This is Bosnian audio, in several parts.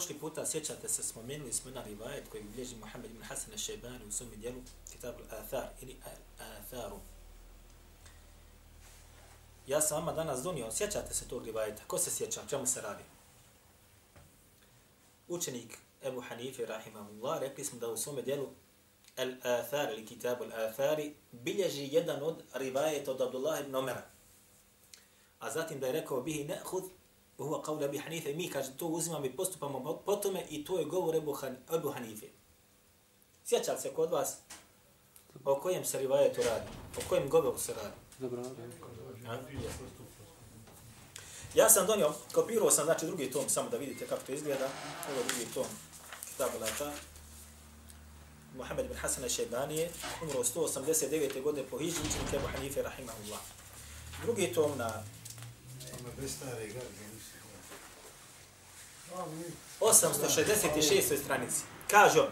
Prošli puta, sjećate se, spomenuli smo na rivajet koji bilježi Muhammed ibn Hasan al-Shaybani u svom dijelu Kitab al-Athar ili al-Atharu. Ja sam vama danas donio, sjećate se tog rivajeta, ko se sjeća, čemu se radi? Učenik Ebu Hanife, rahimahullah, rekli smo da u svom dijelu Al-Athar ili Kitabu Al-Athari bilježi jedan od rivajeta od Abdullah ibn Omera. A zatim da je rekao bihi ne'hud huwa qawla Abi Hanife, mi kaže to uzimamo i postupamo po- tome i to je govor Ebu, Han, Ebu Hanife. Sjeća se kod vas o kojem se rivajetu radi? O kojem govoru se radi? A? Ja sam donio, kopirao sam znači drugi tom, samo da vidite kako to izgleda. Ovo je drugi tom Kitab al Muhammed bin Hasan al-Shaybani je umro 189. godine po Hidži, učenik Ebu Hanife, rahimahullah. Drugi tom na 866. stranici. Kažu,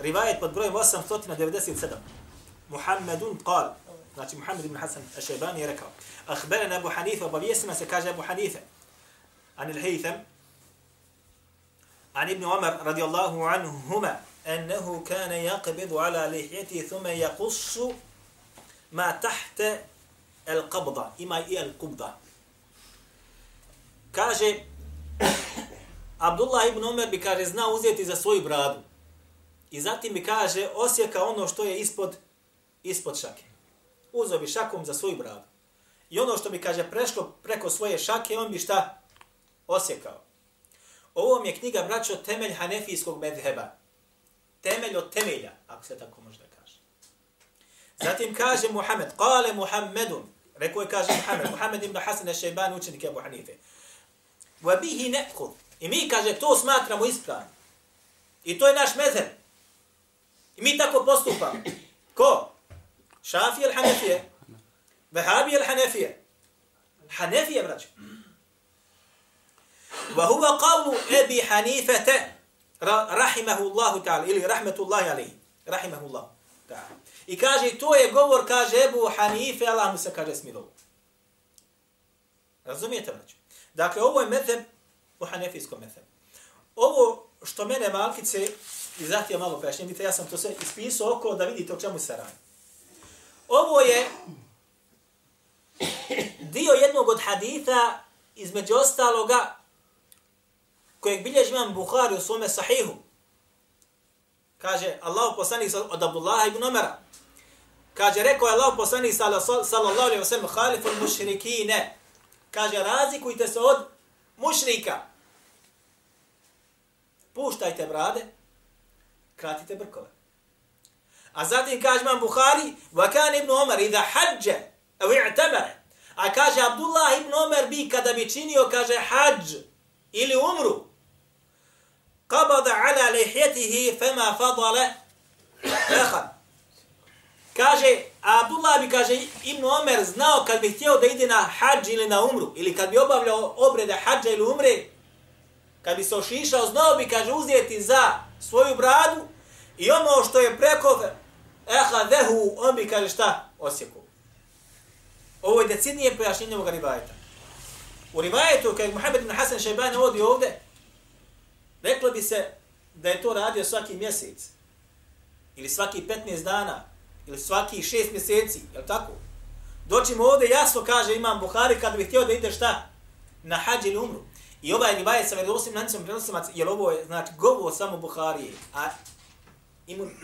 rivajet pod brojem 897. Muhammedun qal, znači Muhammed ibn Hasan al-Shaybani je rekao, Ahberena Abu Hanife, obavijestima se kaže Abu Hanife, an il-Haytham, عن ابن عمر رضي الله عنهما أنه كان يقبض على لحيته ثم يقص ما تحت el qabda, ima i el kubda. Kaže, Abdullah ibn Umar bi kaže, zna uzeti za svoju bradu. I zatim mi kaže, osjeka ono što je ispod, ispod šake. Uzeo bi šakom za svoju bradu. I ono što mi kaže, prešlo preko svoje šake, on bi šta? Osjekao. Ovo mi je knjiga, braćo, temelj hanefijskog medheba. Temelj od temelja, ako se tako možda kaže. Zatim kaže Muhammed, kale Muhammedun, ريكو كاجي محمد. محمد بن حسن الشيباني وشنك أبو حنيفة؟ وبه نأخذ. إمي كاجي تو سماترا مو اسبران اي توي ناش مذهب. إمي تاكو بوستوفا كو. شافي الحنفية. وهابي الحنفية. حنفية برج. وهو قول أبي حنيفة. رحمه الله تعالى. رحمة الله عليه. رحمه الله تعالى. I kaže, to je govor, kaže Ebu Hanife, Allah mu se kaže smilovo. Razumijete, braćo? Dakle, ovo je medheb u hanefijskom medhebu. Ovo što mene malkice, i zahtije malo pojašnjenje, vidite, ja sam to sve ispisao oko da vidite o čemu se radi. Ovo je dio jednog od haditha, između ostaloga, kojeg bilježi imam Bukhari u svome sahihu. Kaže, Allah poslanik od Abdullah ibn Omara, Kaže, rekao je Allah poslanik sallallahu alaihi wa sallam, halifun mušrikine. Kaže, razlikujte se od mušrika. Puštajte brade, kratite brkove. A zatim kaže imam Bukhari, vakan ibn Omar, idha hađe, evo i'tamere. A kaže, Abdullah ibn Omar bi, kada bi činio, kaže, hađ ili umru, qabada ala lihjetihi fema fadale lehan. Kaže, a Abdullah bi, kaže, Ibn Omer znao kad bi htio da ide na hađ ili na umru, ili kad bi obavljao obrede hađa ili umre, kad bi se ošišao, znao bi, kaže, uzeti za svoju bradu i ono što je preko eha vehu, on bi, kaže, šta? Osjeku. Ovo je decidnije pojašnjenje ovoga rivajeta. U rivajetu, kada je Muhammed ibn Hasan Šajban ovdje ovdje, reklo bi se da je to radio svaki mjesec, ili svaki 15 dana, ili svaki 6 mjeseci, je li tako? Doćemo ovdje, jasno kaže imam Buhari, kad bi htio da ide šta? Na hađ ili umru. I ovaj rivajet sa vjerovostim lancom prenosimac, jer ovo je, znači, govor samo Buharije, a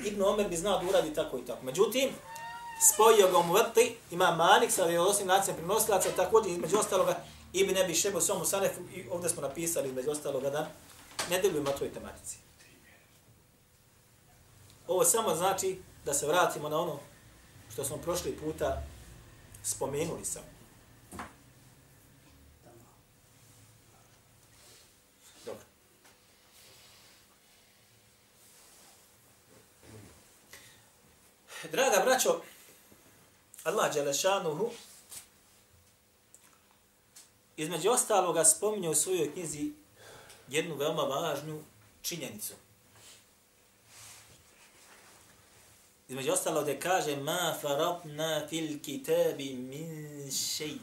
Ibn Omer bi znao da uradi tako i tako. Međutim, spojio ga u vrti, ima Malik sa vjerovostim lancem prenosilaca, također između ostaloga, Ibn Ebi Šebu Somu Sanefu, i ovdje smo napisali između ostaloga da ne delujemo toj tematici. Ovo samo znači da se vratimo na ono što smo prošli puta spomenuli sam. Dobro. Draga braćo, Allah Đelešanuhu između ostaloga spominje u svojoj knjizi jednu veoma važnu činjenicu. Između ostalo da kaže ma farabna fil kitabi min šeji.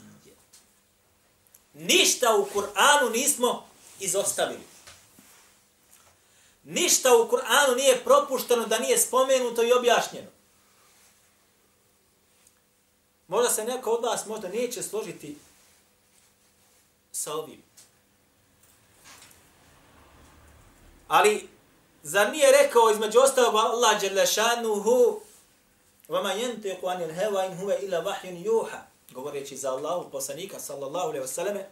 Ništa u Kur'anu nismo izostavili. Ništa u Kur'anu nije propušteno da nije spomenuto i objašnjeno. Možda se neko od vas možda neće složiti sa ovim. Ali, zar nije rekao između ostalog Allah Đelešanuhu Vama jenteku anil heva in huve ila vahjun juha govoreći za Allahu poslanika sallallahu alejhi ve selleme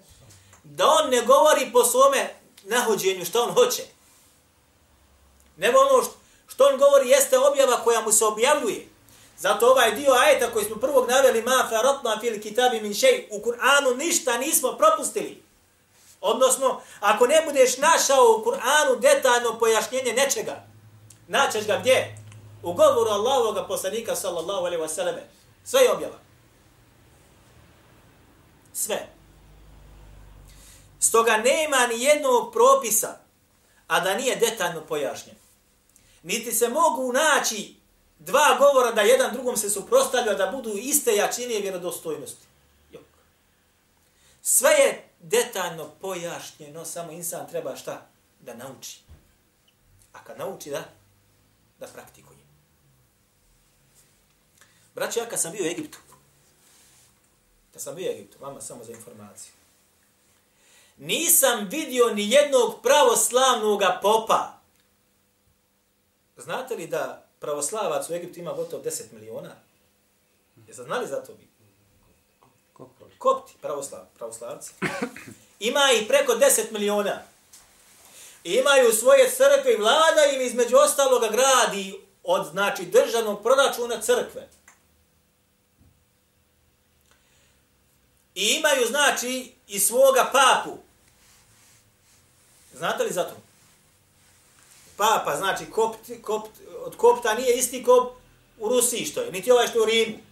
da on ne govori po svome nahođenju što on hoće. Nego ono što, što on govori jeste objava koja mu se objavljuje. Zato ovaj dio ajeta koji smo prvog naveli ma faratna fil kitabi min shay u Kur'anu ništa nismo propustili. Odnosno, ako ne budeš našao u Kur'anu detaljno pojašnjenje nečega, naćeš ga gdje? U govoru Allahovog poslanika sallallahu alaihi ve. Sve je objava. Sve. Stoga nema ni jednog propisa, a da nije detaljno pojašnjen. Niti se mogu naći dva govora da jedan drugom se suprostavlja da budu iste jačine vjerodostojnosti. Jok. Sve je detaljno pojašnjeno, samo insan treba šta? Da nauči. A kad nauči, da? Da praktikuje. Braćo, ja kad sam bio u Egiptu, kad sam bio u Egiptu, vama samo za informaciju, nisam vidio ni jednog pravoslavnog popa. Znate li da pravoslavac u Egiptu ima gotovo 10 miliona? Jeste znali za to vi? Kopti, pravoslav, pravoslavci. Ima i preko 10 miliona. Imaju svoje crkve i vlada im između ostaloga gradi od znači državnog proračuna crkve. I imaju znači i svoga papu. Znate li za to? Papa, znači kopt, kopt, od kopta nije isti kop u Rusiji što je, niti ovaj što je u Rimu.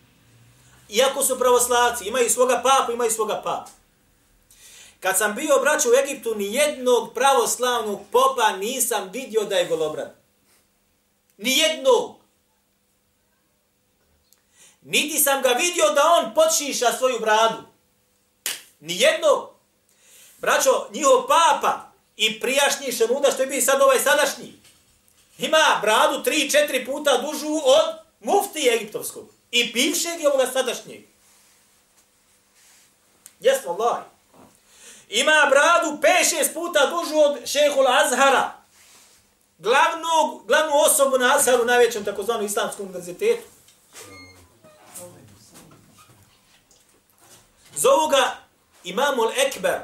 Iako su pravoslavci, imaju svoga papu, imaju svoga papu. Kad sam bio braću u Egiptu, ni jednog pravoslavnog popa nisam vidio da je golobran. Ni jednog. Niti sam ga vidio da on počiša svoju bradu. Ni jednog. Braćo, njihov papa i prijašnji šemuda što je bio sad ovaj sadašnji, ima bradu tri, četiri puta dužu od mufti egiptovskog. I bivšeg je ovoga sadašnjeg. Jes, Allah. Ima bradu 5-6 puta dužu od šehul Azhara. Glavnog, glavnu osobu na Azharu, najvećem takozvanom islamskom univerzitetu. Zovu ga Imamul Ekber.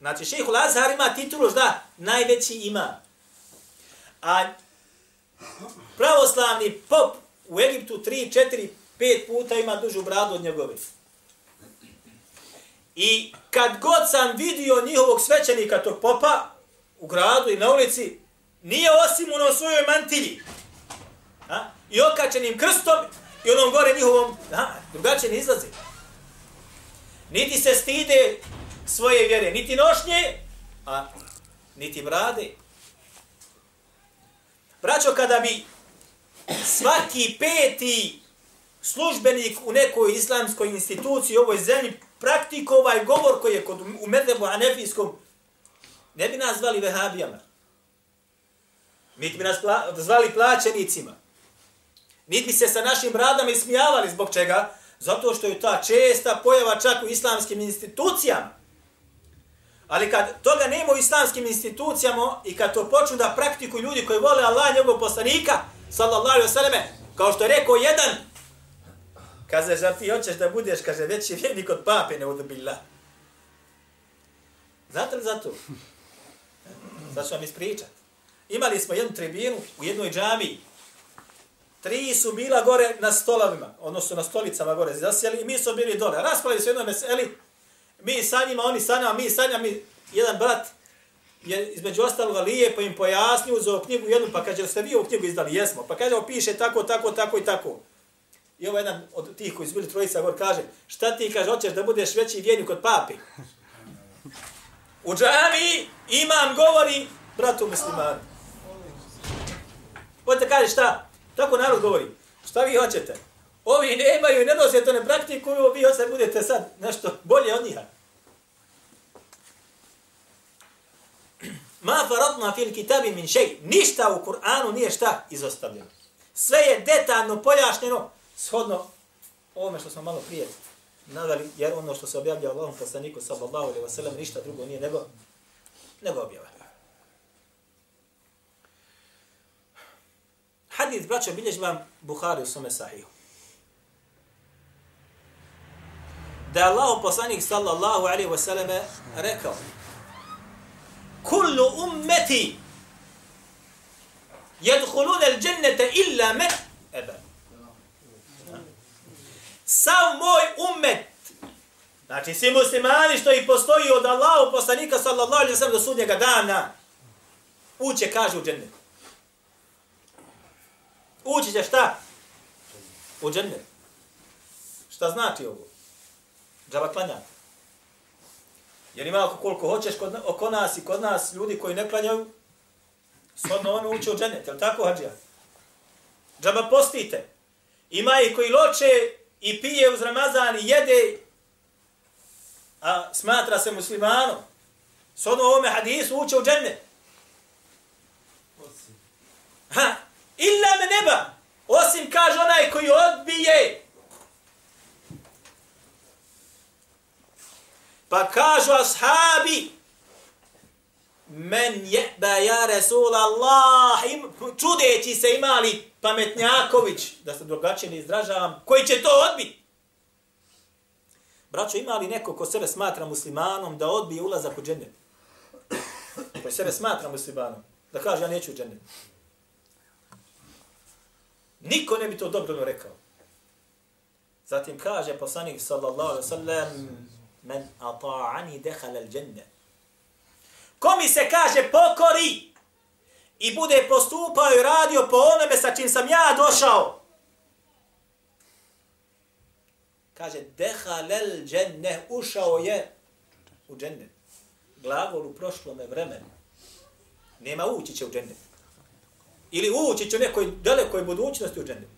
Znači, šehul Azhar ima titulu, da, najveći ima. A pravoslavni pop u Egiptu 3, 4, 5 puta ima dužu bradu od njegove. I kad god sam vidio njihovog svećenika tog popa u gradu i na ulici, nije osim ono svojoj mantilji. A? I okačenim krstom i onom gore njihovom, a, drugačije ne izlazi. Niti se stide svoje vjere, niti nošnje, a niti brade. Braćo, kada bi svaki peti službenik u nekoj islamskoj instituciji u ovoj zemlji praktiko ovaj govor koji je kod, u Medlebu anefijskom, ne bi nas zvali vehabijama. Niti bi nas pla, zvali plaćenicima. Niti bi se sa našim radama ismijavali zbog čega? Zato što je ta česta pojava čak u islamskim institucijama. Ali kad toga nema u islamskim institucijama i kad to počnu da praktikuju ljudi koji vole Allah njegov poslanika, sallallahu alaihi vseleme, kao što je rekao jedan, kaže, zar ti hoćeš da budeš, kaže, veći vjernik od pape, ne udubila. Znate li za to? Sad ću vam ispričat. Imali smo jednu tribinu u jednoj džamiji. Tri su bila gore na stolovima, odnosno na stolicama gore zasjeli i mi su bili dole. Raspravili su jednom meseli, mi sa njima, oni sa nama, mi sa njima, mi, jedan brat je između ostaloga lijepo im pojasnio za ovu knjigu jednu, pa kaže, ste vi ovu knjigu izdali? Jesmo. Pa kaže, ovo piše tako, tako, tako i tako. I ovo jedan od tih koji su bili trojica gor kaže, šta ti kaže, hoćeš da budeš veći vjernik od papi? U džami imam govori bratu muslimanu. Hoćete kaže šta? Tako narod govori. Šta vi hoćete? Ovi nemaju, ne nose to, ne praktikuju, vi hoćete budete sad nešto bolje od njiha. Ma faradna fil kitabi min šej. Ništa u Kur'anu nije šta izostavljeno. Sve je detaljno pojašnjeno shodno ovome što smo malo prije naveli, jer ono što se objavlja Allahom poslaniku sallallahu alaihi wa sallam ništa drugo nije nego, nego objava. Hadith, braćo, bilježi vam Buhari u svome sahihu. Da je Allah poslanik sallallahu alaihi wa sallam rekao Kullu ummeti jedhulun al džennete illa me ebe. Sav moj ummet Znači, svi muslimani što i postoji od Allahu poslanika sallallahu alaihi sallam do sudnjega dana, uće, kaže u džennet. Ući će šta? U džennet. Šta znači ovo? Džaba klanjati. Jer ima ako koliko hoćeš kod, oko nas i kod nas ljudi koji ne klanjaju, shodno ono uče u džennet. Je li tako, hađija? Džaba postite. Ima ih koji loče i pije uz Ramazan i jede, a smatra se muslimanom. Shodno ovome hadisu uče u džennet. Ha, illa me neba. Osim kaže onaj koji odbije Pa kažu ashabi, men jeba ja Resul Allah, im, čudeći se imali pametnjaković, da se drugačije ne izražavam, koji će to odbiti? Braćo, ima li neko ko sebe smatra muslimanom da odbije ulazak u džennet? Koji sebe smatra muslimanom, da kaže ja neću u džennet. Niko ne bi to dobro rekao. Zatim kaže poslanik sallallahu alaihi sallam, men ata'ani dehala al-jannah. Ko mi se kaže pokori i bude postupao i radio po onome sa čim sam ja došao. Kaže dehala al-jannah, ušao je u džennet. Glagol u prošlome vremenu. Nema ući će u džennet. Ili ući će u nekoj dalekoj budućnosti u džennet.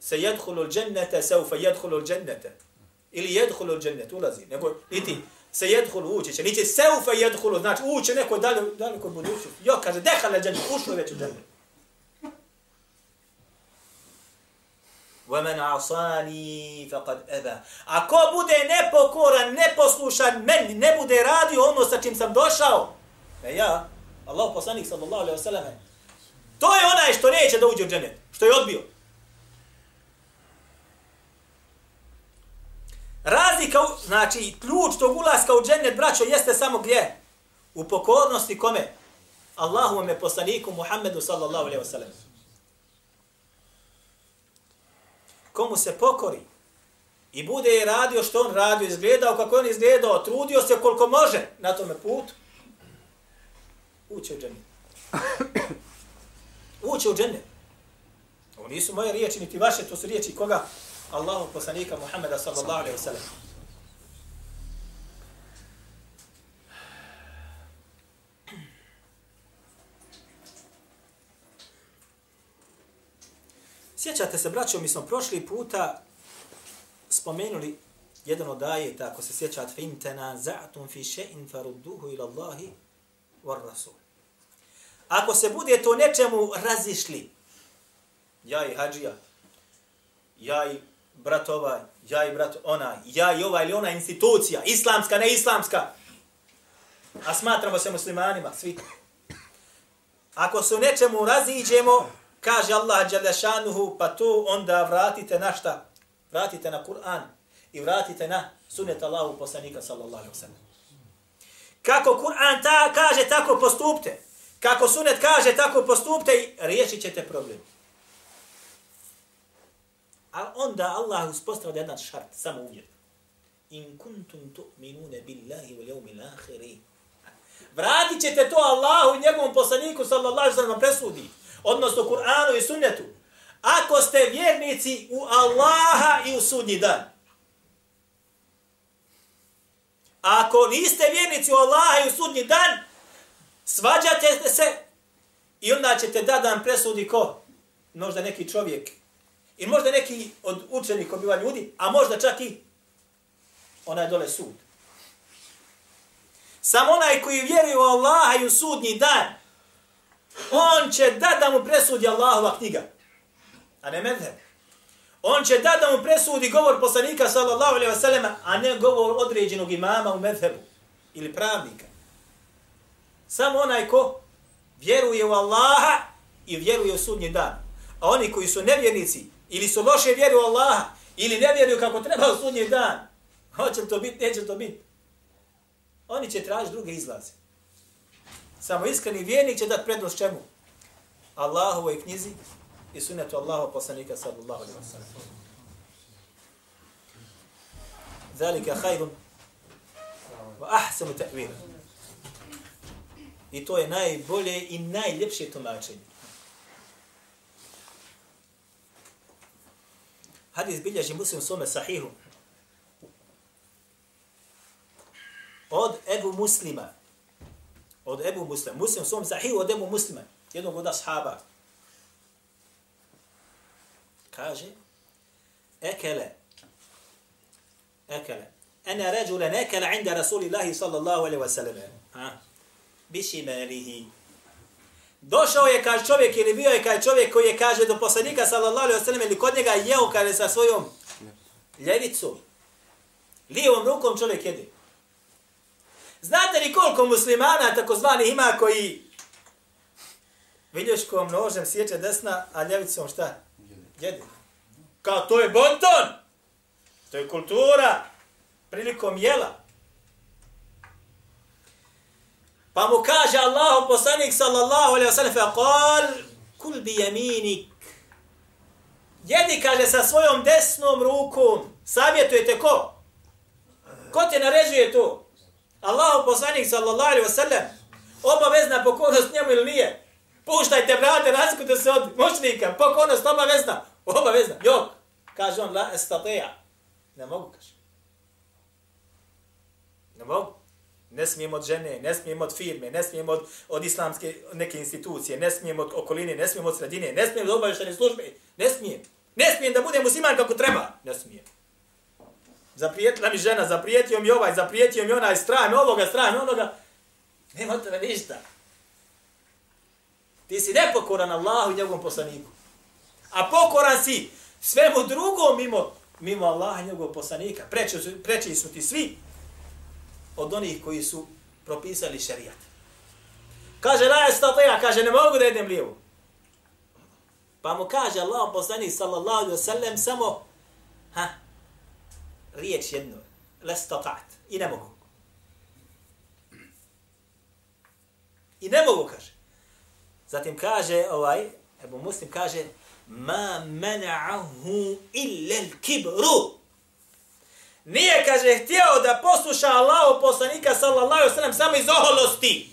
Se jedhulu al-jannata, saufa jedhulu al-jannata ili jedhulu u džennet, ulazi, nego niti se jedhulu ući će, niti seufa jedhulu, znači ući neko dalje, dalje kod buduću. Jo, kaže, dehale džennet, ušlo već u džennet. وَمَنْ عَصَانِي فَقَدْ أَبَا Ako bude nepokoran, neposlušan, meni ne bude radio ono sa čim sam došao, e ja, Allah poslanik sallallahu alaihi wa sallam, to je onaj što neće da uđe u džennet, što je odbio. Znači, ključ tog ulaska u džennet, braćo, jeste samo gdje? U pokornosti kome? Allahu me poslaniku Muhammedu sallallahu alaihi wa sallam. Komu se pokori i bude je radio što on radio, izgledao kako on izgledao, trudio se koliko može na tome putu, uće u džennet. Uće u džennet. Ovo nisu moje riječi, niti vaše, to su riječi koga? Allahu poslanika Muhammeda sallallahu alaihi wa Sjećate se, braćo, mi smo prošli puta spomenuli jedan od ajeta, ako se sjećate, fin tenaza'tum fi še'in farudduhu ila Allahi war rasul. Ako se bude to nečemu razišli, ja i hađija, ja i brat ovaj, ja i brat ona, ja i ova ili ona institucija, islamska, ne islamska, a smatramo se muslimanima, svi. Ako se u nečemu raziđemo, kaže Allah Đalešanuhu, pa to onda vratite na šta? Vratite na Kur'an i vratite na sunet Allahu poslanika sallallahu alaihi wa. Kako Kur'an ta kaže, tako postupte. Kako sunet kaže, tako postupte i riješit ćete problem. A onda Allah uspostavlja jedan šart, samo uvjet. In kuntum tu'minune billahi wal yawmil akhiri. Vratit ćete to Allahu i njegovom poslaniku sallallahu alaihi sallam presudi. Odnosno Kur'anu i sunnetu. Ako ste vjernici u Allaha i u sudnji dan. Ako niste vjernici u Allaha i u sudnji dan, svađate se i onda ćete da dan presudi ko? Možda neki čovjek. I možda neki od učenih obiva ljudi, a možda čak i onaj dole sud. Samo onaj koji vjeruje u Allaha i u sudnji dan, on će da da mu presudi Allahova knjiga. A ne medheb. On će da da mu presudi govor poslanika sallallahu alaihi wa sallam, a ne govor određenog imama u medhebu. Ili pravnika. Samo onaj ko vjeruje u Allaha i vjeruje u sudnji dan. A oni koji su nevjernici, ili su loše vjeruju u Allaha, ili ne vjeruju kako treba u sudnji dan, hoće to biti, neće to biti. Oni će tražiti druge izlaze. Samo iskreni vjernik će dati prednost čemu? Allahovoj knjizi i sunnetu Allahov poslanika sallallahu alaihi wa sallam. Zalika hajrun wa ahsanu ta'wil. I to je najbolje i najljepše tumačenje. Hadis bilježi muslim svome sahihu. Od Ebu Muslima. Od Ebu Muslima. Muslim svom sahihu od Ebu Muslima. Jednog od ashaba. Kaže. Ekele. Ekele. Ena ređule nekele inda Rasulillahi sallallahu alaihi wa sallam. Ha? Bišimelihi. Došao je, kaže čovjek, ili bio je, kaže čovjek koji je, kaže, do poslanika, sallallahu alaihi wa sallam, ili kod njega jeo, kaže, sa svojom ljevicom. Lijevom rukom čovjek jede. Znate li koliko muslimana, takozvani, ima koji vilješkom nožem sjeće desna, a ljevicom šta? Jedi. Kao, to je bonton! To je kultura prilikom jela. Pa mu kaže Allahu poslanik sallallahu alaihi wa sallam fa qal kul bi yaminik. Jedi kaže sa svojom desnom rukom. Savjetujete ko? Ko te naređuje to? Allahu poslanik sallallahu alaihi wa sallam. Obavezna pokornost njemu ili nije? Puštajte, brate, razlikujte se od moćnika. Pokornost obavezna. Obavezna. Jok. Kaže on, la estatea. Ne mogu, kaže. Ne mogu. Ne smijem od žene, ne smijem od firme, ne smijem od, od islamske neke institucije, ne smijem od okoline, ne smijem od sredine, ne smijem od obavještene službe, ne smijem. Ne smijem da budem musliman kako treba, ne smijem. Zaprijetila mi žena, zaprijetio mi ovaj, zaprijetio mi onaj, strah mi ovoga, strah mi onoga. Nema od tebe ništa. Ti si nepokoran Allahu i njegovom poslaniku. A pokoran si svemu drugom mimo, mimo Allaha i njegovog poslanika. Preči su, preči su ti svi od onih koji su propisali šerijat. Kaže, la je kaže, ne mogu da jedem lijevu. Pa mu kaže Allah poslanik sallallahu alaihi wa sallam samo ha, riječ jednu, la i ne mogu. I ne mogu, kaže. Zatim kaže, ovaj, Ebu Muslim kaže, ma mena'ahu illa al-kibru. Nije, kaže, htio da posluša Allahu poslanika sallallahu alaihi sallam samo iz oholosti.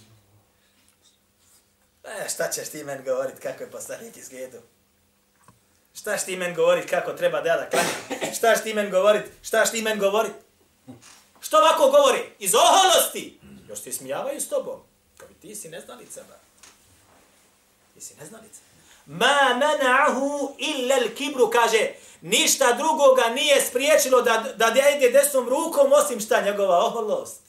E, šta ćeš ti meni govorit kako je poslanik izgledao? Šta ćeš ti men govorit kako treba da da klanjam? Šta ćeš ti men govorit? Šta ćeš ti men govorit? Što ovako govori? Iz oholosti. Još ti smijavaju s tobom. Kao ti si neznalica, ba. Ti si neznalica. Ma mana'ahu illa al-kibru kaže ništa drugoga nije spriječilo da da ide desnom rukom osim šta njegova oholost.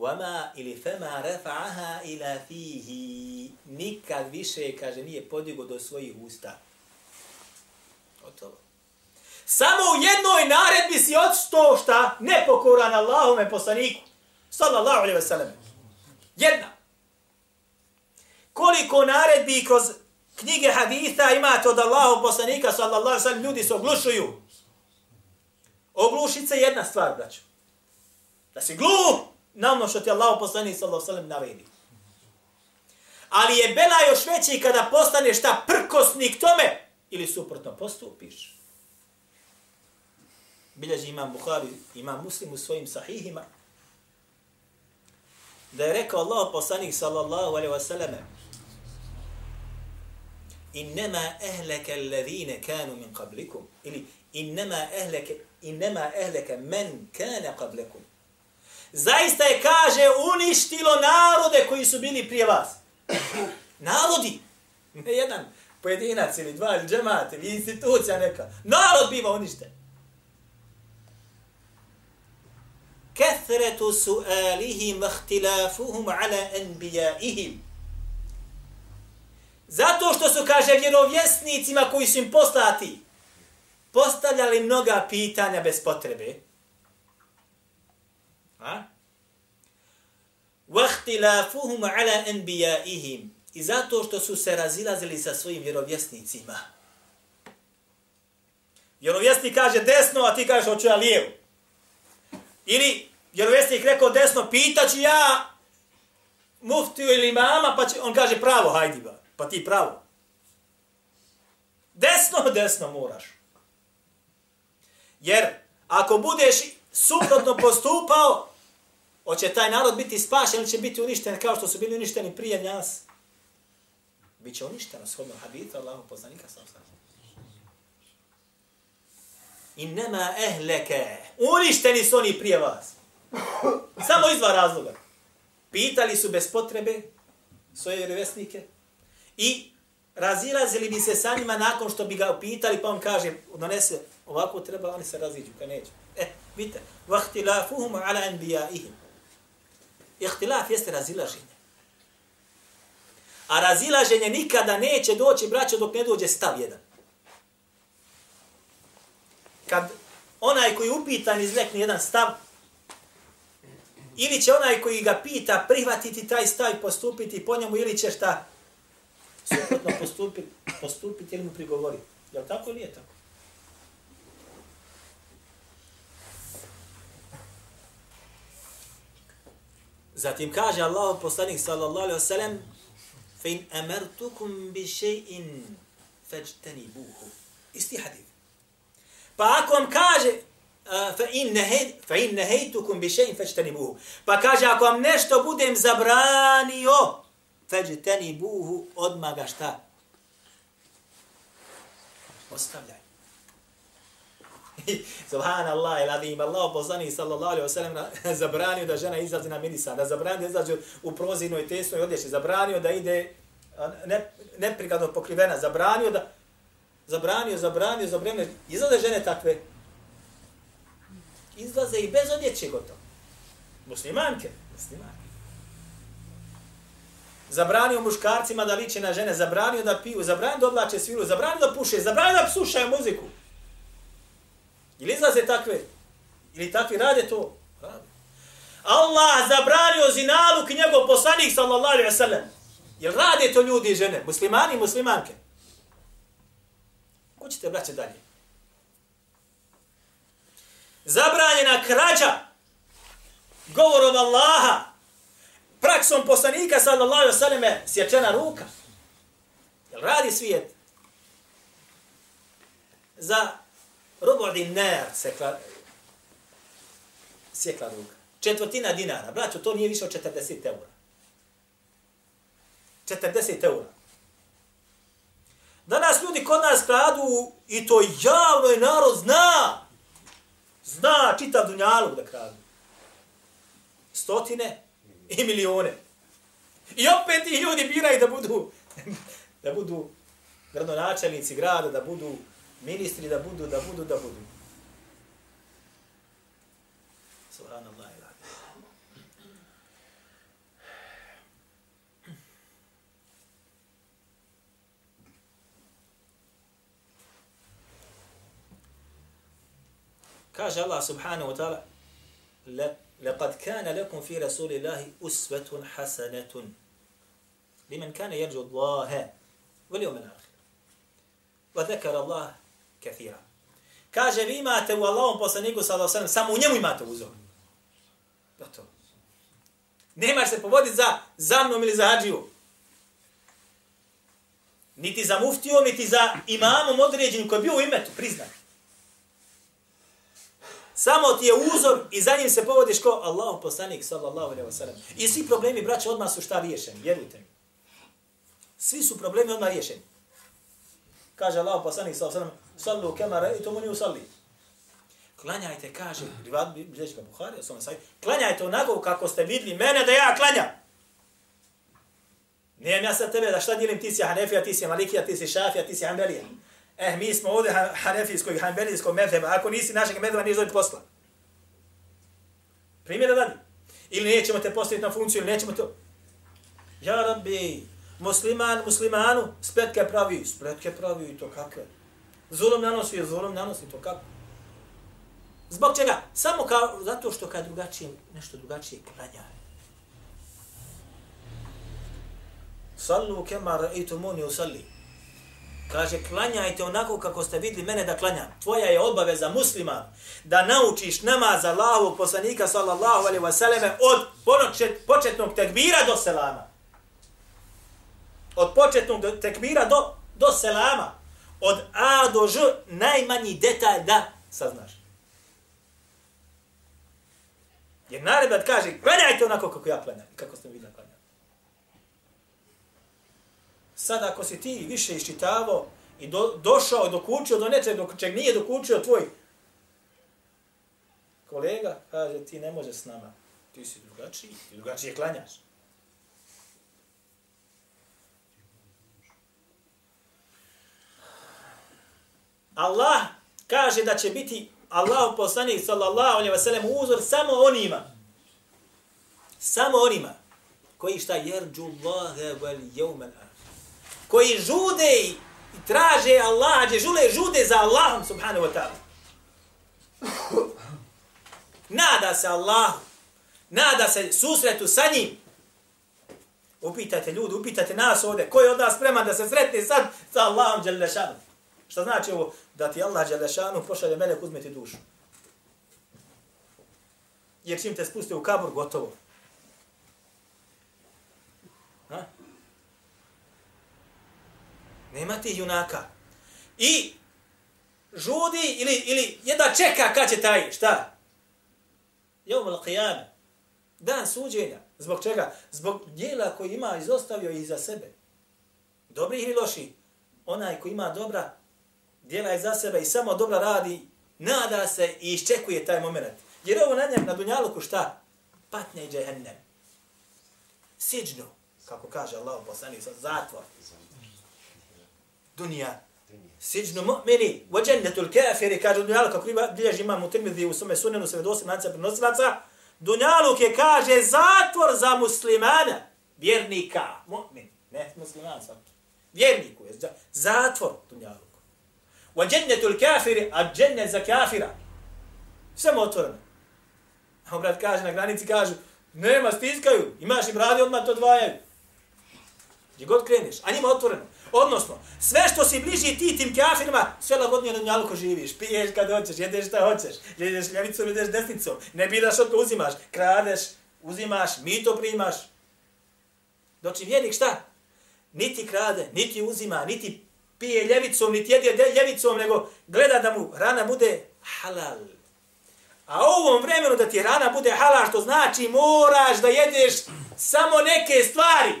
Wama ili fama rafa'aha ila fihi nikad više kaže nije podigo do svojih usta. Gotovo. Samo u jednoj naredbi si odsto šta nepokoran Allahome poslaniku. Sallallahu alaihi ve sellem. Jedna. Koliko naredbi kroz knjige haditha imate od Allahu poslanika sallallahu alejhi ve sellem ljudi se oglušuju. Oglušice je jedna stvar, braćo. Da si glup na ono što ti Allahu poslanik sallallahu alejhi ve sellem naredi. Ali je bela još veći kada postaneš ta prkosnik tome ili suprotno postupiš. bilježi imam Bukhari, imam Muslim u svojim sahihima, da je rekao Allah poslanik sallallahu alaihi wasallam innama ehleke alladhine kanu min qablikum ili innama ehleke innama ehleke men kane qablakum zaista je kaže uništilo narode koji su bili prije vas narodi ne jedan pojedinac ili dva ili džemat ili institucija neka narod biva uništen كثرة سؤالهم واختلافهم على أنبيائهم Zato što su, kaže, vjerovjesnicima koji su im poslati, postavljali mnoga pitanja bez potrebe. A? وَاخْتِلَافُهُمْ عَلَى أَنْبِيَائِهِمْ I zato što su se razilazili sa svojim vjerovjesnicima. Vjerovjesnik kaže desno, a ti kažeš hoću ja lijevo. Ili vjerovjesnik rekao desno, pitaću ja muftiju ili mama, pa će, on kaže pravo, hajdi ba, pa ti pravo. Desno, desno moraš. Jer ako budeš suprotno postupao, hoće taj narod biti spašen ili će biti uništen kao što su bili uništeni prije nas. Biće uništeno, shodno hadita, Allahu poznanika sa sam. Innama ehleke. Uništeni su oni prije vas. Samo iz dva razloga. Pitali su bez potrebe svoje vjerovjesnike i razilazili bi se sa njima nakon što bi ga pitali, pa on kaže, donese ovako treba, oni se raziđu, kad neće. E, vidite, vahtilafuhum ala anbijaihim. Ihtilaf jeste razilaženje. A razilaženje nikada neće doći, braćo, dok ne dođe stav jedan. Kad onaj koji upitan izlekne jedan stav, ili će onaj koji ga pita prihvatiti taj stav i postupiti po njemu, ili će šta suprotno postupiti, postupiti ili mu prigovoriti. Je li tako ili je tako? Zatim kaže Allahu poslanik sallallahu alejhi ve sellem: fa in amartukum bi shay'in fajtanibuhu. Isti hadis. Pa ako vam kaže eh, fa in nahayt fa in nahaytukum bi shay'in fajtanibuhu. Pa kaže ako vam nešto budem zabranio fajtanibuhu odma ga šta? Ostavljaj. Subhanallah, il adim, Allah poslani sallallahu alaihi wa sallam zabranio da žena izlazi na minisan, da zabranio da izađe u prozinoj tesnoj odjeći, zabranio da ide ne, neprikladno pokrivena, zabranio da zabranio, zabranio, zabranio, izlaze žene takve, izlaze i bez odjeće gotovo. Muslimanke, muslimanke. Zabranio muškarcima da liče na žene, zabranio da piju, zabranio da oblače svilu, zabranio da puše, zabranio da slušaju muziku. Ili izlaze takve? Ili takvi rade to? Rade. Allah zabranio zinaluk i njegov poslanik sallallahu alaihi wa sallam. Jel rade to ljudi i žene? Muslimani i muslimanke? Ko ćete braće dalje? Zabranjena krađa govorom Allaha praksom poslanika sallallahu alaihi wa sallam sječena ruka. Jel radi svijet? Za rubu dinar sekla, sjekla ruka. Četvrtina dinara. Braćo, to nije više od 40 eura. 40 eura. Danas ljudi kod nas kradu i to javno je narod zna. Zna čitav dunjalu da kradu. Stotine i milione. I opet ti ljudi biraju da budu da budu gradonačelnici grada, da budu ministri da budu, da budu, da budu. Subhanallah. Kaže Allah subhanahu wa ta'ala لقد كان لكم في رسول الله أسوة حسنة لمن كان يرجو الله واليوم الآخر وذكر الله kathira. Kaže, vi imate u Allahom poslaniku sallallahu alejhi samo u njemu imate uzor. Gotovo. Nemaš se povoditi za, za mnom ili za hađiju. Niti za muftijom, niti za imamom određenim koji je bio u imetu, priznat. samo ti je uzor i za njim se povodiš ko Allahu poslanik sallallahu alejhi ve sellem. I svi problemi braće odmah su šta riješeni, vjerujte mi. Svi su problemi odmah riješeni. Kaže Allah poslanik sallallahu alejhi ve sellem: to kama ra'aytumuni usalli." Klanjajte, kaže, rivad bilježi ga Buhari, osnovno sajt, klanjajte onako kako ste vidli mene da ja klanjam. Nijem ja sad tebe da šta dijelim, ti si Hanefija, ti si Malikija, ti si Šafija, ti si Hanbelija. Eh, mi smo ovdje Hanefijskog i Hanbelijskog medheba, ako nisi našeg medheba, nisi dobiti posla. Primjera dalje. Ili nećemo te postaviti na funkciju, ili nećemo to... Ja, rabbi, musliman, muslimanu, spletke pravi, spletke pravi i to kakve. Zulom nanosi, zulom nanosi, to kako. Zbog čega? Samo kao, zato što kad drugačije, nešto drugačije klanja. Sallu kema ra'aytumuni usalli. Kaže, klanjajte onako kako ste vidli mene da klanjam. Tvoja je obaveza muslima da naučiš namaz Allahovog poslanika sallallahu alaihi wasallam od počet, početnog tekbira do selama. Od početnog tekbira do, do selama. Od A do Ž najmanji detalj da saznaš. Jer naredba kaže, klanjajte onako kako ja klanjam. Kako ste vidjeli klanjam. Sad ako si ti više iščitavao i do, došao dokučio do nečeg do čeg nije dokučio tvoj kolega, kaže ti ne možeš s nama. Ti si drugačiji, ti drugačije klanjaš. Allah kaže da će biti Allah poslanik sallallahu alejhi ve sellem uzor samo onima. Samo onima koji šta jerđu Allahe wal yawmal koji žude i traže Allah, gdje žule žude za Allahom subhanahu wa ta'ala. Nada se Allah, nada se susretu sa njim. Upitajte ljudi, upitajte nas ovdje, ko je od nas spreman da se sretne sad sa Allahom Đalešanom? Šta znači ovo? Da ti Allah Đelešanu pošalje melek uzmeti dušu. Jer čim te spuste u kabur, gotovo. Ha? Nema ti junaka. I žudi ili, ili jedna čeka kad će taj, šta? Jom al. Dan suđenja. Zbog čega? Zbog dijela koji ima izostavio iza sebe. Dobri ili loši? Onaj koji ima dobra, dijela iza sebe i samo dobra radi, nada se i iščekuje taj moment. Jer ovo na njem, na dunjaluku šta? Patnje i džehennem. Siđnu, kako kaže Allah poslani, zatvor. Dunja. Siđnu mu'mini, vođennetul kafiri, kaže dunjaluk, kako ima, bilježi imam u Tirmidhi u svome sunenu, sve dosim lanca prenosilaca, dunjaluk je, kaže, zatvor za muslimana, vjernika, mu'min, ne musliman sam, vjerniku je, zatvor dunjaluk. Vođennetul kafiri, a džennet za kafira, samo otvoreno. A brat kaže, na granici kažu, nema, stiskaju, imaš im radi, odmah to odvajaju. Gdje god kreneš, a njima otvoreno. Odnosno, sve što si bliži ti tim kafirima, sve lagodnije na njalko živiš. Piješ kad hoćeš, jedeš šta hoćeš. Jedeš ljevicom, jedeš desnicom. Ne biraš što uzimaš. Kradeš, uzimaš, mi to primaš. Doći vjernik šta? Niti krade, niti uzima, niti pije ljevicom, niti jede ljevicom, nego gleda da mu rana bude halal. A u ovom vremenu da ti rana bude halal, što znači moraš da jedeš samo neke stvari.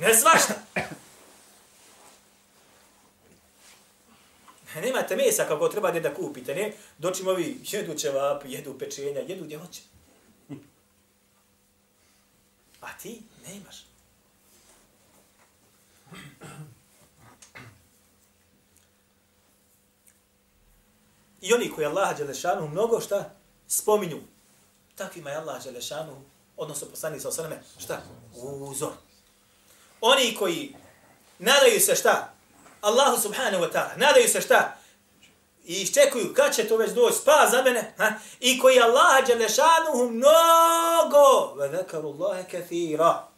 Ne svašta. Nemate mesa kako treba da kupite, ne? Dočim ovi jedu ćevap, jedu pečenja, jedu gdje hoće. A ti nemaš. I oni koji Allah Đelešanu mnogo šta spominju. Takvima je Allah Đelešanu, odnosno poslanik sa osaname, šta? Uzor oni koji nadaju se šta? Allahu subhanahu wa ta'ala. Nadaju se šta? I iščekuju kad će to već doći spa za mene. Ha? I koji Allaha dželešanuhu mnogo. Ve zekaru Allahe kathira.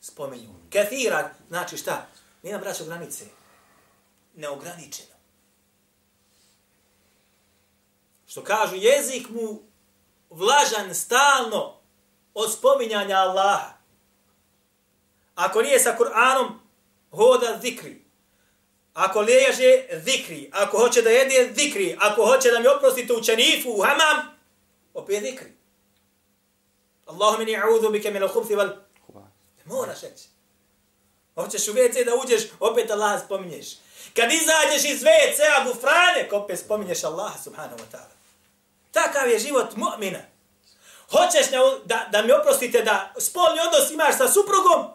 Spominju. Kathira znači šta? Nema braćo granice. Neograničeno. Što kažu jezik mu vlažan stalno od spominjanja Allaha. Ako nije sa Kur'anom, hoda zikri. ako liježe, zikri. Ako hoće da jede, zikri. Ako hoće da mi oprostite u čanifu, u hamam, opet zikri. Allahumma ni a'udhu bika min al-khubthi wal Moraš reći. Hoćeš u WC da uđeš, opet Allah spominješ. Kad izađeš iz WC-a gufrane, opet spominješ Allah subhanahu wa ta'ala. Takav je život mu'mina. Hoćeš da, da, da mi oprostite da spolni odnos imaš sa suprugom,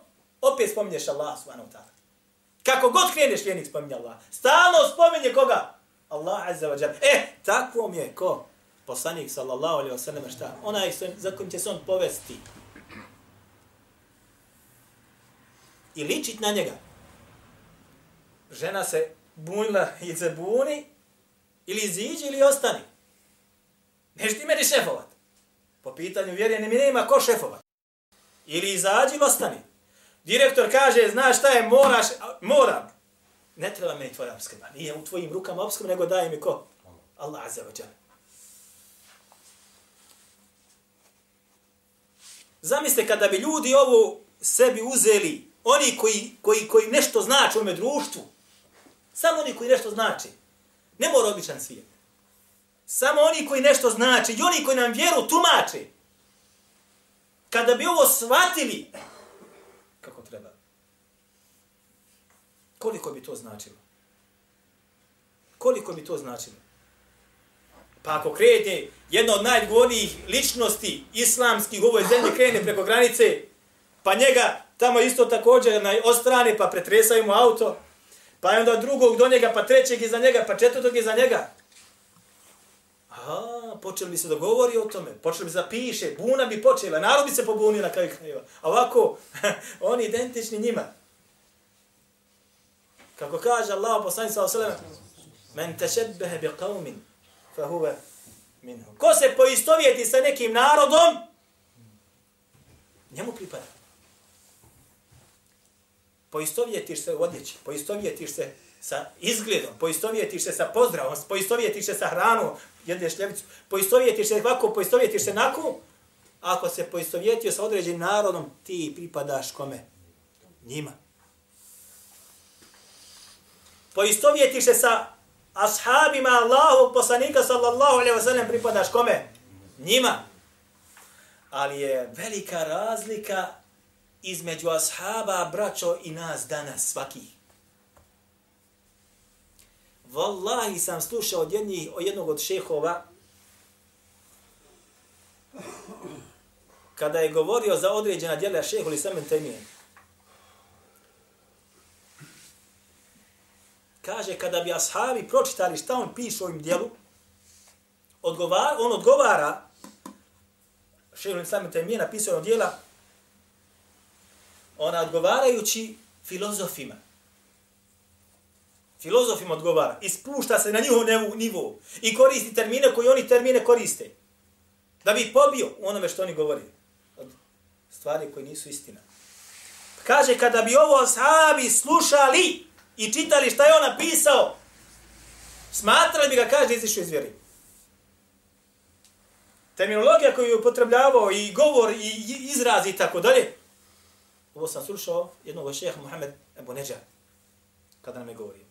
opet spominješ Allah subhanahu wa ta'ala. Kako god kreneš, vjernik spominje Allah. Stalno spominje koga? Allah azza wa jalla. E, takvom je ko? Poslanik sallallahu alaihi wa sallam šta? Onaj za kojim će se on povesti. I ličit na njega. Žena se bunila i se buni, ili iziđi ili ostani. Neš ti meni šefovat. Po pitanju vjere ne mi nema ko šefovat. Ili izađi ili ostani. Direktor kaže, znaš šta je, moraš, moram. Ne treba meni tvoja obskrba. Nije u tvojim rukama obskrba, nego daje mi ko? Allah azza wa jalla. Zamislite kada bi ljudi ovo sebi uzeli, oni koji, koji, koji nešto znači u ome društvu, samo oni koji nešto znači, ne mora običan svijet. Samo oni koji nešto znači i oni koji nam vjeru tumače, kada bi ovo shvatili, kako treba. Koliko bi to značilo? Koliko bi to značilo? Pa ako krene jedna od najgovornijih ličnosti islamskih u ovoj zemlji krene preko granice, pa njega tamo isto također na ostrani pa pretresaju mu auto, pa onda drugog do njega, pa trećeg iza njega, pa četvrtog iza njega. A, počeli bi se dogovori o tome, počeli bi se piše, buna bi počela, narod bi se pobunio na kraju krajeva. A ovako, oni identični njima. Kako kaže Allah poslani sa osallam, men tešebbehe bi qavmin, fa huve minhu. Ko se poistovjeti sa nekim narodom, njemu pripada. Poistovjetiš se u odjeći, poistovjetiš se sa izgledom, poistovjetiš se sa pozdravom, poistovjetiš se sa hranom, jedeš ljevicu, poistovjetiš se ovako, poistovjetiš se nako, ako se poistovjetio sa određenim narodom, ti pripadaš kome? Njima. Poistovjetiš se sa ashabima Allahu poslanika sallallahu alaihi wa sallam, pripadaš kome? Njima. Ali je velika razlika između ashaba, braćo i nas danas, svakih. Wallahi sam slušao od jednih, od jednog od šehova, kada je govorio za određena djela šehu li samen temije. Kaže, kada bi ashabi pročitali šta on piše ovim djelu, odgovara, on odgovara, šehu li samen temije napisao djela, ona odgovarajući filozofima. Filozof im odgovara i spušta se na njihov nivo i koristi termine koji oni termine koriste. Da bi pobio onome što oni govori. Od stvari koje nisu istina. Kaže, kada bi ovo sahabi slušali i čitali šta je on napisao, smatrali bi ga, kaže, izišu iz vjeri. Terminologija koju je upotrebljavao i govor i izraz i tako dalje, ovo sam slušao jednog šeha Muhammed Ebu Neđa, kada nam je govorio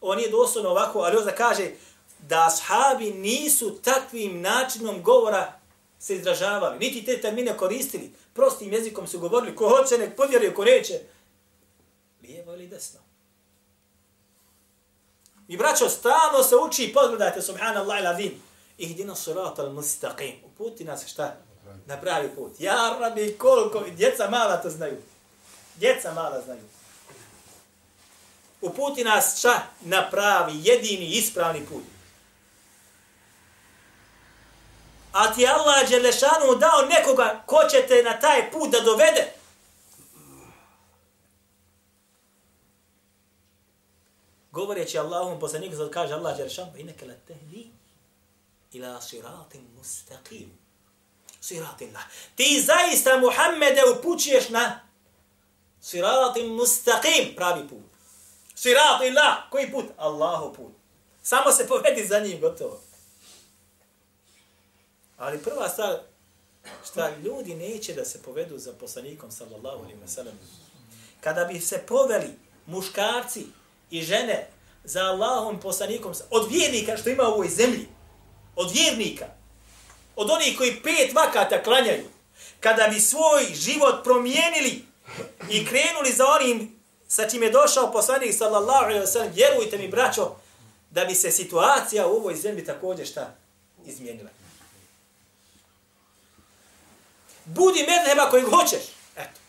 ovo nije doslovno ovako, ali da kaže da ashabi nisu takvim načinom govora se izražavali, niti te termine koristili, prostim jezikom su govorili, ko hoće nek povjeruje, ko neće, lijevo ili desno. I braćo, stalno se uči, pogledajte, subhanallah ila din, ihdina surat al mustaqim, uputi nas šta? Na pravi put. Ja rabi, koliko, djeca mala to znaju. Djeca mala znaju uputi nas šta? Na pravi, jedini, ispravni put. A ti Allah Đelešanu dao nekoga ko će te na taj put da dovede. Govoreći Allahom poslanik, zato kaže Allah Đelešanu, pa inake la tehdi ila siratim mustaqim. Siratim la. Ti zaista Muhammede upućuješ na siratim mustaqim, pravi put. Sirat ilah, koji put? Allahu put. Samo se povedi za njim, gotovo. Ali prva stvar, šta ljudi neće da se povedu za poslanikom, sallallahu alaihi wa sallam. Kada bi se poveli muškarci i žene za Allahom poslanikom, od vjernika što ima u ovoj zemlji, od vjernika, od onih koji pet vakata klanjaju, kada bi svoj život promijenili i krenuli za onim sa čim je došao poslanik sallallahu alaihi wa sallam, vjerujte mi braćo, da bi se situacija u ovoj zemlji također šta izmijenila. Budi medheba koji hoćeš. Eto.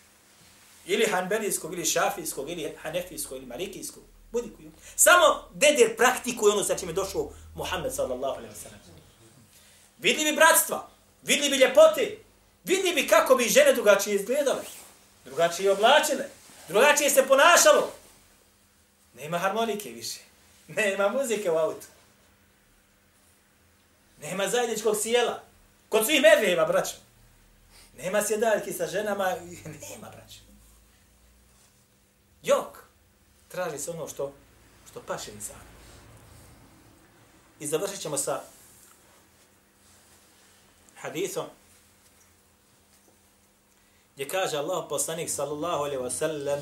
Ili hanbelijskog, ili šafijskog, ili hanefijskog, ili malikijskog. Budi koji. Samo dedir praktikuj ono sa čim je došao Muhammed sallallahu alaihi wa sallam. Vidli bi bratstva, vidli bi ljepote, vidli bi kako bi žene drugačije izgledale, drugačije oblačile, drugačije se ponašalo. Nema harmonike više. Nema muzike u autu. Nema zajedničkog sjela. Kod svih medvijeva, braćo. Nema sjedaljki sa ženama. Nema, braćo. Jok. Traži se ono što, što paše insanu. I završit ćemo sa hadithom gdje kaže Allah poslanik sallallahu alaihi wa sallam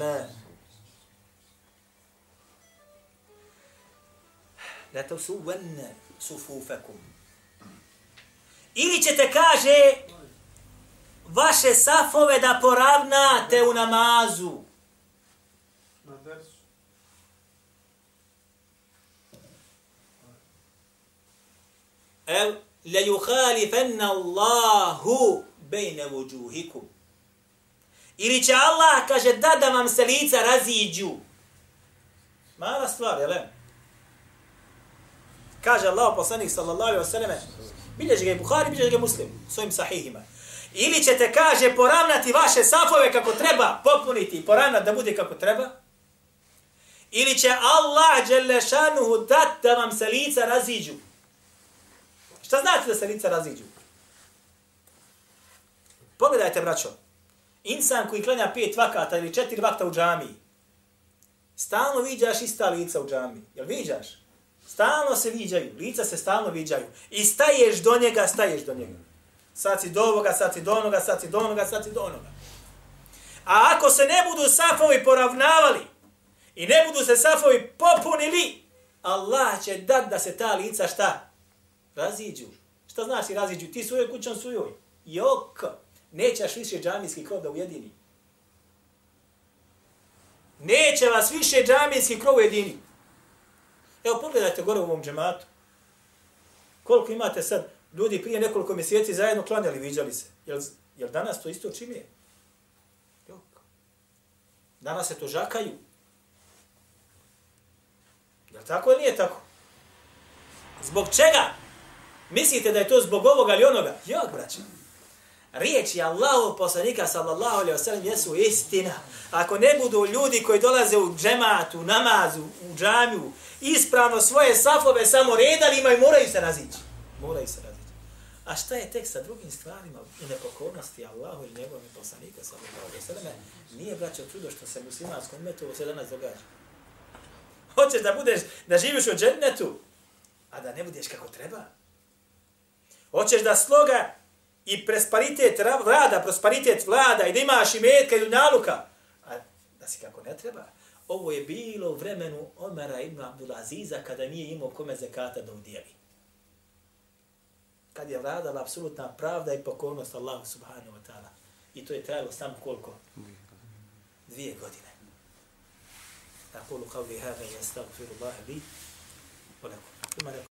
la tasuwanna sufufakum ili ćete kaže vaše safove da poravnate u namazu Na dersu. el la yukhalifenna Allahu bejne vujuhikum. Ili će Allah, kaže, da da vam se lica raziđu. Mala stvar, jel? Kaže Allah, poslanik sallallahu alaihi wa sallam, bilježi ga i Bukhari, bilježi ga Muslim, svojim sahihima. Ili ćete, kaže, poravnati vaše safove kako treba, popuniti, poravnati da bude kako treba. Ili će Allah, Đelešanuhu, dat da vam se lica raziđu. Šta znači da se lica raziđu? Pogledajte, braćo. Insan koji klanja pet vakata ili četiri vakta u džamiji, stalno viđaš ista lica u džamiji. Jel viđaš? Stalno se viđaju. Lica se stalno viđaju. I staješ do njega, staješ do njega. Sad si do ovoga, sad si do onoga, sad si do onoga, sad si do onoga. A ako se ne budu safovi poravnavali i ne budu se safovi popunili, Allah će dat da se ta lica šta? Raziđu. Šta znači raziđu? Ti svojoj kućom svojoj. Jok. Nećeš više džamijski krov da ujedini. Neće vas više džamijski krov ujedini. Evo pogledajte gore u ovom džematu. Koliko imate sad ljudi prije nekoliko mjeseci zajedno klanjali, viđali se. Jel, jel danas to isto čim je? Jok. Danas se to žakaju. Jel tako ili nije tako? Zbog čega? Mislite da je to zbog ovoga ili onoga? Jok, braće. Riječi Allahu poslanika sallallahu alaihi wa sallam jesu istina. Ako ne budu ljudi koji dolaze u džematu, namazu, u džamiju, ispravno svoje safove samo redali imaju, moraju se razići. Moraju se razići. A šta je tek sa drugim stvarima i nepokornosti Allahu ili njegovim poslanika sallallahu alaihi ve sallam? Nije, braćo, čudo što se muslimanskom metu se danas događa. Hoćeš da budeš, da živiš u džennetu, a da ne budeš kako treba. Hoćeš da sloga i prosperitet rada, prosperitet vlada i da imaš i metka i dunjaluka, a da si kako ne treba. Ovo je bilo u vremenu Omera ibn Abdulaziza kada nije imao kome zekata da udjeli. Kad je vladala apsolutna pravda i pokornost Allahu subhanahu wa ta'ala. I to je trajalo samo koliko? Dvije godine. أقول قولي هذا وأستغفر الله لي ولكم ثم لكم